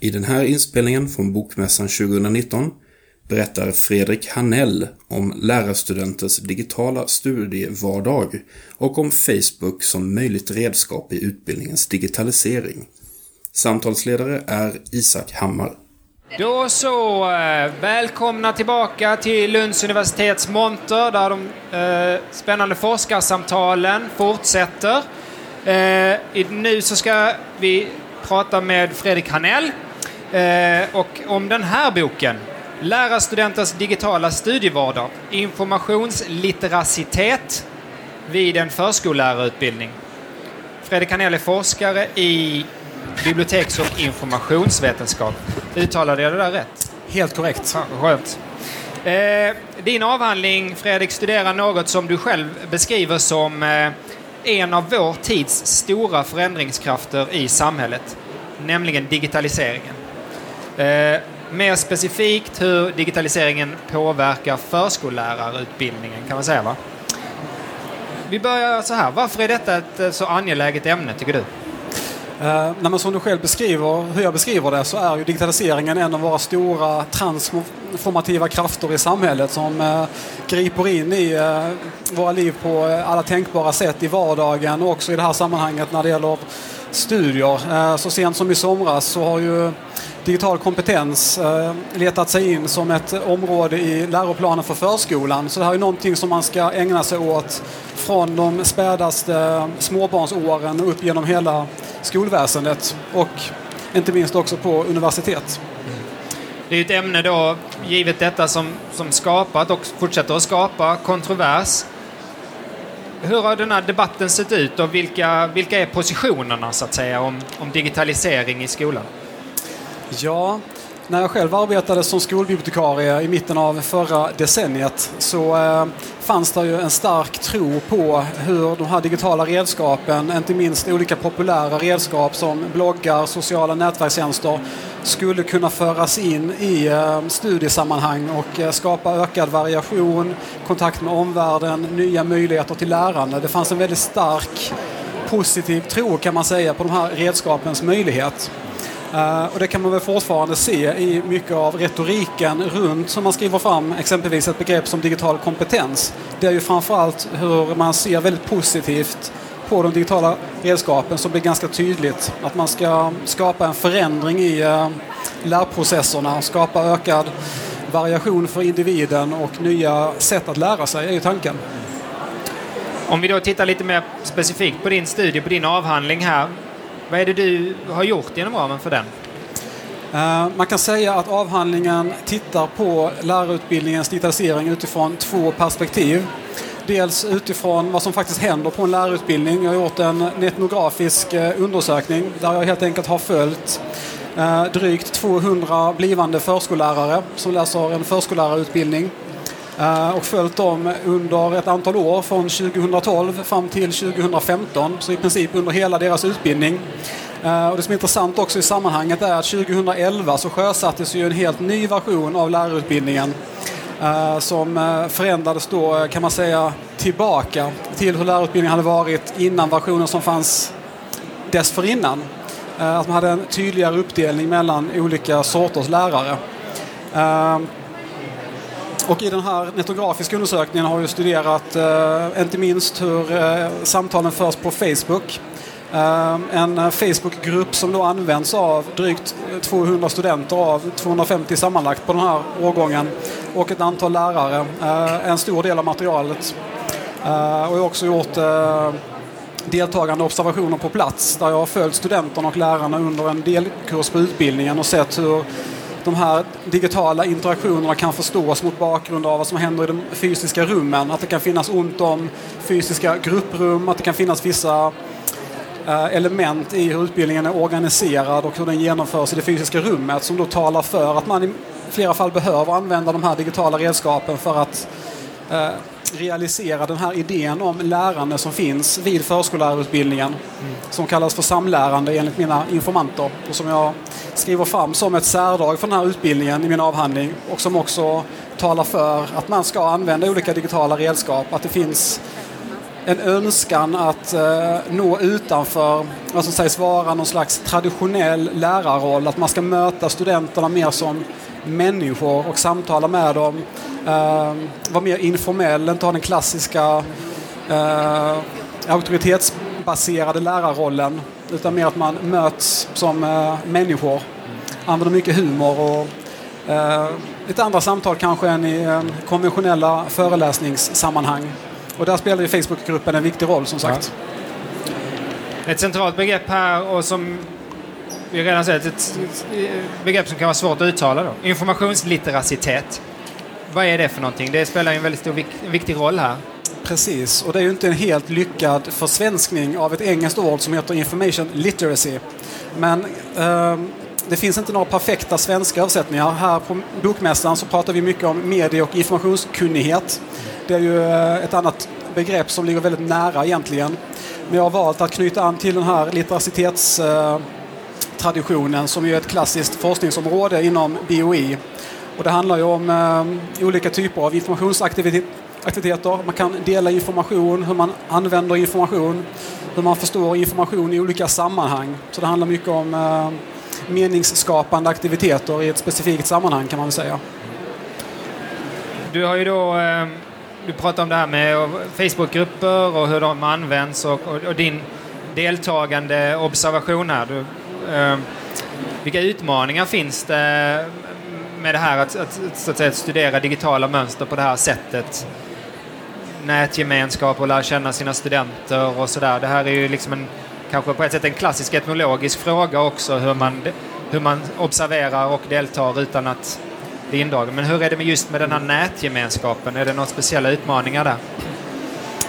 I den här inspelningen från Bokmässan 2019 berättar Fredrik Hanell om lärarstudenters digitala studievardag och om Facebook som möjligt redskap i utbildningens digitalisering. Samtalsledare är Isak Hammar. Då så, eh, välkomna tillbaka till Lunds universitets monter där de eh, spännande forskarsamtalen fortsätter. Eh, nu så ska vi prata med Fredrik Hanell eh, och om den här boken Lärarstudenters digitala studievardag. Informationsliteracitet vid en förskollärarutbildning. Fredrik Hanell är forskare i biblioteks och informationsvetenskap. Uttalade jag det där rätt? Helt korrekt. Ja, skönt. Eh, din avhandling, Fredrik, studerar något som du själv beskriver som eh, en av vår tids stora förändringskrafter i samhället, nämligen digitaliseringen. Eh, mer specifikt hur digitaliseringen påverkar förskollärarutbildningen, kan man säga va? Vi börjar så här, varför är detta ett eh, så angeläget ämne, tycker du? Eh, nej, som du själv beskriver, hur jag beskriver det, så är ju digitaliseringen en av våra stora transformativa krafter i samhället som eh, griper in i eh, våra liv på eh, alla tänkbara sätt i vardagen och också i det här sammanhanget när det gäller studier. Eh, så sent som i somras så har ju digital kompetens eh, letat sig in som ett område i läroplanen för förskolan. Så det här är någonting som man ska ägna sig åt från de spädaste småbarnsåren upp genom hela skolväsendet och inte minst också på universitet. Det är ett ämne då, givet detta, som, som skapat och fortsätter att skapa kontrovers. Hur har den här debatten sett ut och vilka, vilka är positionerna så att säga om, om digitalisering i skolan? Ja, när jag själv arbetade som skolbibliotekarie i mitten av förra decenniet så eh, fanns det ju en stark tro på hur de här digitala redskapen, inte minst olika populära redskap som bloggar, sociala nätverkstjänster, skulle kunna föras in i eh, studiesammanhang och eh, skapa ökad variation, kontakt med omvärlden, nya möjligheter till lärande. Det fanns en väldigt stark positiv tro kan man säga på de här redskapens möjlighet. Eh, och det kan man väl fortfarande se i mycket av retoriken runt som man skriver fram exempelvis ett begrepp som digital kompetens. Det är ju framförallt hur man ser väldigt positivt på de digitala redskapen som blir ganska tydligt att man ska skapa en förändring i eh, lärprocesserna, skapa ökad variation för individen och nya sätt att lära sig är ju tanken. Om vi då tittar lite mer specifikt på din studie, på din avhandling här. Vad är det du har gjort inom ramen för den? Eh, man kan säga att avhandlingen tittar på lärarutbildningens digitalisering utifrån två perspektiv. Dels utifrån vad som faktiskt händer på en lärarutbildning. Jag har gjort en etnografisk eh, undersökning där jag helt enkelt har följt eh, drygt 200 blivande förskollärare som läser en förskollärarutbildning Eh, och följt dem under ett antal år från 2012 fram till 2015, så i princip under hela deras utbildning. Eh, och det som är intressant också i sammanhanget är att 2011 så sjösattes ju en helt ny version av lärarutbildningen eh, som förändrades då kan man säga tillbaka till hur lärarutbildningen hade varit innan versionen som fanns dessförinnan. Att man hade en tydligare uppdelning mellan olika sorters lärare. Och i den här netografiska undersökningen har vi studerat eh, inte minst hur eh, samtalen förs på Facebook. Eh, en eh, Facebookgrupp som då används av drygt eh, 200 studenter av 250 sammanlagt på den här årgången och ett antal lärare. Eh, en stor del av materialet. Eh, och jag har också gjort eh, deltagande observationer på plats där jag har följt studenterna och lärarna under en delkurs på utbildningen och sett hur de här digitala interaktionerna kan förstås mot bakgrund av vad som händer i de fysiska rummen. Att det kan finnas ont om fysiska grupprum, att det kan finnas vissa eh, element i hur utbildningen är organiserad och hur den genomförs i det fysiska rummet som då talar för att man i flera fall behöver använda de här digitala redskapen för att eh, realisera den här idén om lärande som finns vid förskollärarutbildningen mm. som kallas för samlärande enligt mina informanter och som jag skriver fram som ett särdrag för den här utbildningen i min avhandling och som också talar för att man ska använda olika digitala redskap, att det finns en önskan att eh, nå utanför vad som sägs vara någon slags traditionell lärarroll. Att man ska möta studenterna mer som människor och samtala med dem. Eh, vara mer informell, inte ha den klassiska eh, auktoritetsbaserade lärarrollen. Utan mer att man möts som eh, människor. Använder mycket humor och eh, lite andra samtal kanske än i eh, konventionella föreläsningssammanhang. Och där spelar ju Facebookgruppen en viktig roll som sagt. Ja. Ett centralt begrepp här och som vi redan sett, ett, begrepp som kan vara svårt att uttala då. Informationslitteracitet. Vad är det för någonting? Det spelar en väldigt stor viktig roll här. Precis, och det är ju inte en helt lyckad försvenskning av ett engelskt ord som heter information literacy. Men eh, det finns inte några perfekta svenska översättningar. Här på Bokmässan så pratar vi mycket om medie och informationskunnighet. Det är ju eh, ett annat begrepp som ligger väldigt nära egentligen. Men jag har valt att knyta an till den här litteracitetstraditionen eh, som ju är ett klassiskt forskningsområde inom BOI. Och det handlar ju om eh, olika typer av informationsaktiviteter. Man kan dela information, hur man använder information, hur man förstår information i olika sammanhang. Så det handlar mycket om eh, meningsskapande aktiviteter i ett specifikt sammanhang kan man väl säga. Du har ju då eh, du pratar om det här med Facebookgrupper och hur de används och, och, och din deltagande observation här. Du, eh, vilka utmaningar finns det med det här att, att, så att, säga, studera digitala mönster på det här sättet? Nätgemenskap och lära känna sina studenter och sådär. Det här är ju liksom en, kanske på ett sätt en klassisk etnologisk fråga också hur man, hur man observerar och deltar utan att bli indragen. Men hur är det med just med den här nätgemenskapen? Är det några speciella utmaningar där?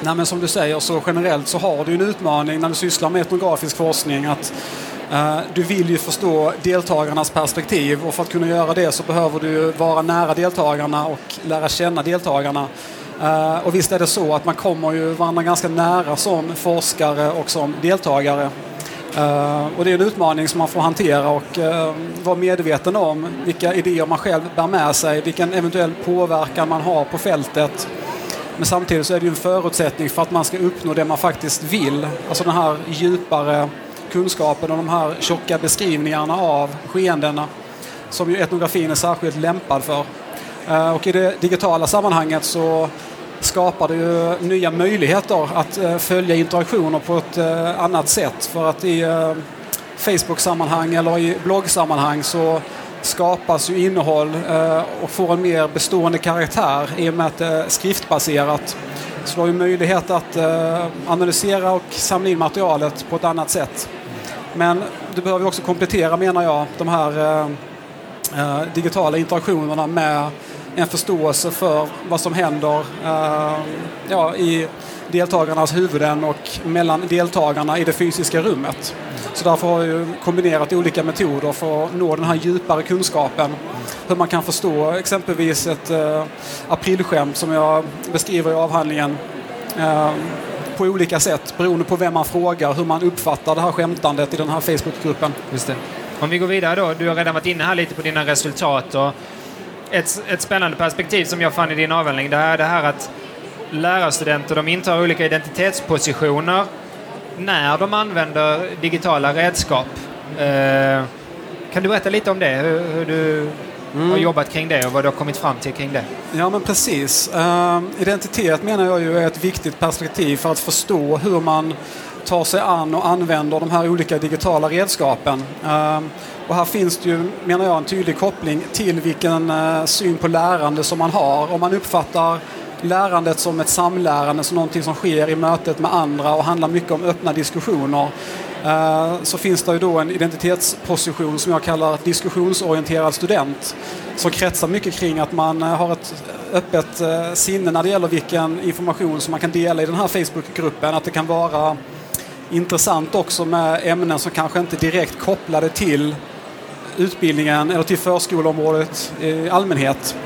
Nej, men som du säger så generellt så har du en utmaning när du sysslar med etnografisk forskning att Eh, du vill ju förstå deltagarnas perspektiv och för att kunna göra det så behöver du vara nära deltagarna och lära känna deltagarna. Eh, och visst är det så att man kommer ju varandra ganska nära som forskare och som deltagare. Eh, och det är en utmaning som man får hantera och vara medveten om vilka idéer man själv bär med sig, vilken eventuell påverkan man har på fältet. Men samtidigt så är det ju en förutsättning för att man ska uppnå det man faktiskt vill. Alltså den här djupare kunskapen och de här tjocka beskrivningarna av skeendena som ju etnografin är särskilt lämpad för. Eh, och i det digitala sammanhanget så skapar det ju nya möjligheter att eh, följa interaktioner på ett eh, annat sätt. För att i Facebook-sammanhang eller i bloggsammanhang så skapas ju innehåll och får en mer bestående karaktär i och med att det är skriftbaserat. Så du har ju möjlighet att analysera och samla in materialet på ett annat sätt. Men du behöver också komplettera, menar jag, de här eh, eh, digitala interaktionerna med en förståelse för vad som händer eh, ja, i deltagarnas huvuden och mellan deltagarna i det fysiska rummet. Så därför har jag kombinerat olika metoder för att nå den här djupare kunskapen. Hur man kan förstå exempelvis ett eh, aprilskämt som jag beskriver i avhandlingen Eh, på olika sätt beroende på vem man frågar, hur man uppfattar det här skämtandet i den här Facebookgruppen. Just det. Om vi går vidare då, du har redan varit inne här lite på dina resultat och ett, ett spännande perspektiv som jag fann i din avhandling det är det här att lärarstudenter de intar olika identitetspositioner när de använder digitala redskap. Eh, kan du berätta lite om det? Hur, hur du mm. har jobbat kring det och vad du har kommit fram till kring det? Ja, men precis. Uh, identitet menar jag ju är ett viktigt perspektiv för att förstå hur man tar sig an och använder de här olika digitala redskapen. Uh, och här finns det ju, menar jag, en tydlig koppling till vilken uh, syn på lärande som man har. Om man uppfattar lärandet som ett samlärande, som någonting som sker i mötet med andra och handlar mycket om öppna diskussioner. Eh, så finns det ju då en identitetsposition som jag kallar diskussionsorienterad student. Som kretsar mycket kring att man eh, har ett öppet eh, sinne när det gäller vilken information som man kan dela i den här Facebookgruppen. Att det kan vara intressant också med ämnen som kanske inte direkt kopplade till utbildningen eller till förskoleområdet i allmänhet.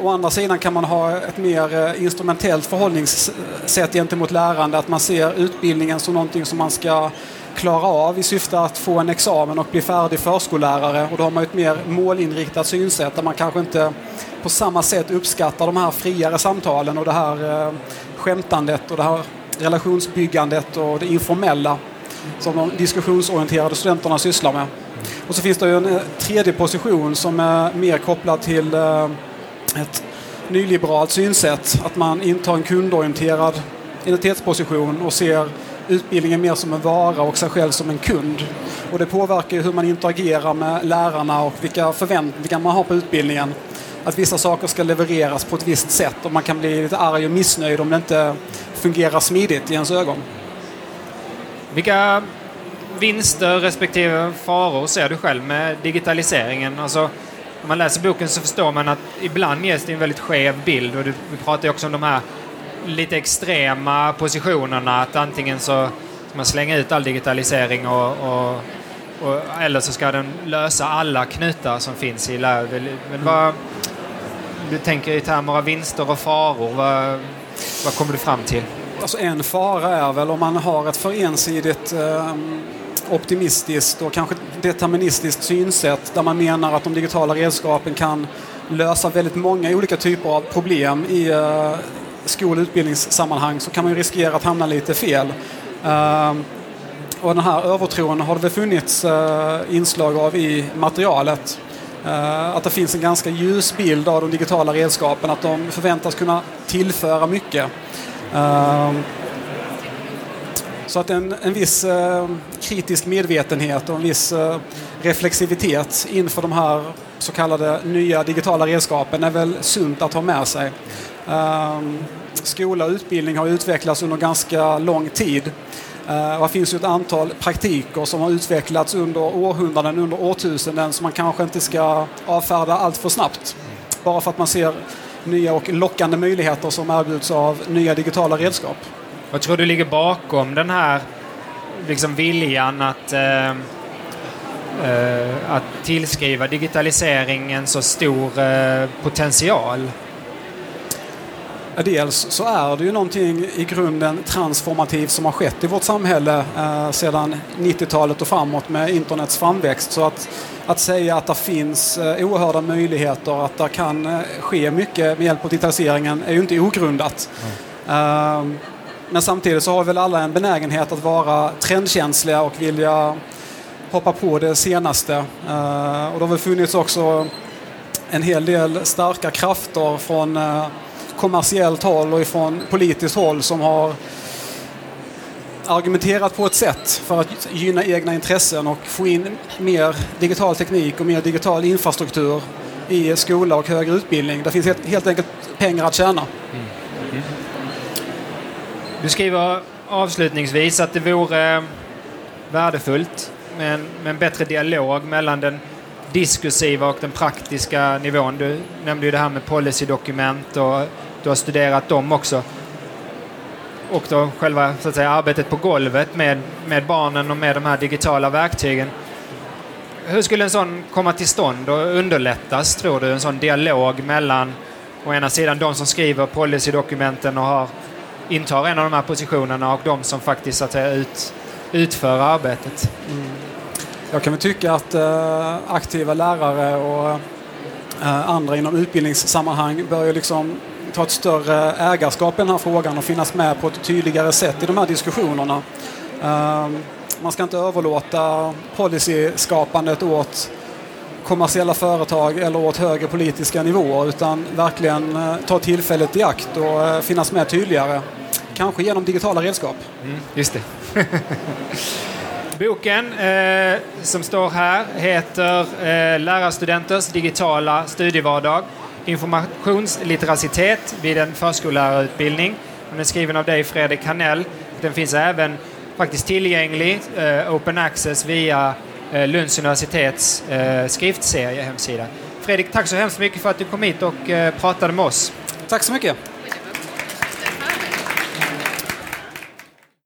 Å andra sidan kan man ha ett mer instrumentellt förhållningssätt gentemot lärande, att man ser utbildningen som någonting som man ska klara av i syfte att få en examen och bli färdig förskollärare. Och då har man ett mer målinriktat synsätt där man kanske inte på samma sätt uppskattar de här friare samtalen och det här eh, skämtandet och det här relationsbyggandet och det informella som de diskussionsorienterade studenterna sysslar med. Och så finns det ju en eh, tredje position som är mer kopplad till eh, ett nyliberalt synsätt. Att man intar en kundorienterad identitetsposition och ser utbildningen mer som en vara och sig själv som en kund. Och det påverkar ju hur man interagerar med lärarna och vilka förväntningar man har på utbildningen. Att vissa saker ska levereras på ett visst sätt och man kan bli lite arg och missnöjd om det inte fungerar smidigt i ens ögon. Vilka vinster respektive faror ser du själv med digitaliseringen? Alltså, om man läser boken så förstår man att ibland ges det en väldigt skev bild och du, vi pratar ju också om de här lite extrema positionerna att antingen så ska man slänga ut all digitalisering och, och, och eller så ska den lösa alla knutar som finns i lärarut. Men vad, du tänker i termer av vinster och faror, vad, vad kommer du fram till? Alltså en fara är väl om man har ett för ensidigt eh, optimistiskt och kanske deterministiskt synsätt där man menar att de digitala redskapen kan lösa väldigt många olika typer av problem i eh, skol och utbildningssammanhang så kan man ju riskera att hamna lite fel. Ehm, och den här övertron har det väl funnits eh, inslag av i materialet. Eh, att det finns en ganska ljus bild av de digitala redskapen, att de förväntas kunna tillföra mycket. Ehm, så att en, en viss eh, kritisk medvetenhet och en viss eh, reflexivitet inför de här så kallade nya digitala redskapen är väl sunt att ha med sig. Eh, skola och utbildning har utvecklats under ganska lång tid. Eh, uh, det finns ju ett antal praktiker som har utvecklats under århundraden, under årtusenden som man kanske inte ska avfärda allt för snabbt. Bara för att man ser nya och lockande möjligheter som erbjuds av nya digitala redskap. Vad tror du ligger bakom den här liksom viljan att, uh, uh, att tillskriva digitalisering en så stor potential? Dels så är det ju någonting i grunden transformativt som har skett i vårt samhälle eh, sedan 90-talet och framåt med internets framväxt. Så att, att säga att det finns eh, oerhörda möjligheter, att det kan eh, ske mycket med hjälp av digitaliseringen är ju inte ogrundat. Mm men samtidigt så har väl alla en benägenhet att vara trendkänsliga och vilja hoppa på det senaste. Eh, och det har väl funnits också en hel del starka krafter från eh, kommersiellt håll och ifrån politiskt håll som har argumenterat på ett sätt för att gynna egna intressen och få in mer digital teknik och mer digital infrastruktur i skola och högre utbildning. Det finns helt, helt enkelt pengar att tjäna. Mm. mm. Du skriver avslutningsvis att det vore eh, värdefullt med en, med en bättre dialog mellan den diskursiva och den praktiska nivån. Du nämnde ju det här med policydokument och du har studerat dem också. Och då själva så att säga, arbetet på golvet med, med barnen och med de här digitala verktygen. Hur skulle en sån komma till stånd och underlättas, tror du? En sån dialog mellan å ena sidan de som skriver policydokumenten och har, intar en av de här positionerna och de som faktiskt så att säga, ut, utför arbetet. Mm. Jag kan väl tycka att eh, aktiva lärare och eh, andra inom utbildningssammanhang bör ju liksom ta ett större ägarskap i den här frågan och finnas med på ett tydligare sätt i de här diskussionerna. Eh, man ska inte överlåta policyskapandet åt kommersiella företag eller åt högre politiska nivåer utan verkligen eh, ta tillfället i akt och eh, finnas med tydligare. Kanske genom digitala redskap. Mm, just det. Boken eh, som står här heter eh, Lärarstudenters digitala studievardag informationsliteracitet vid en förskollärarutbildning. Den är skriven av dig Fredrik Hanell. Den finns även faktiskt tillgänglig, eh, open access, via eh, Lunds universitets eh, skriftserie hemsida. Fredrik, tack så hemskt mycket för att du kom hit och eh, pratade med oss. Tack så mycket.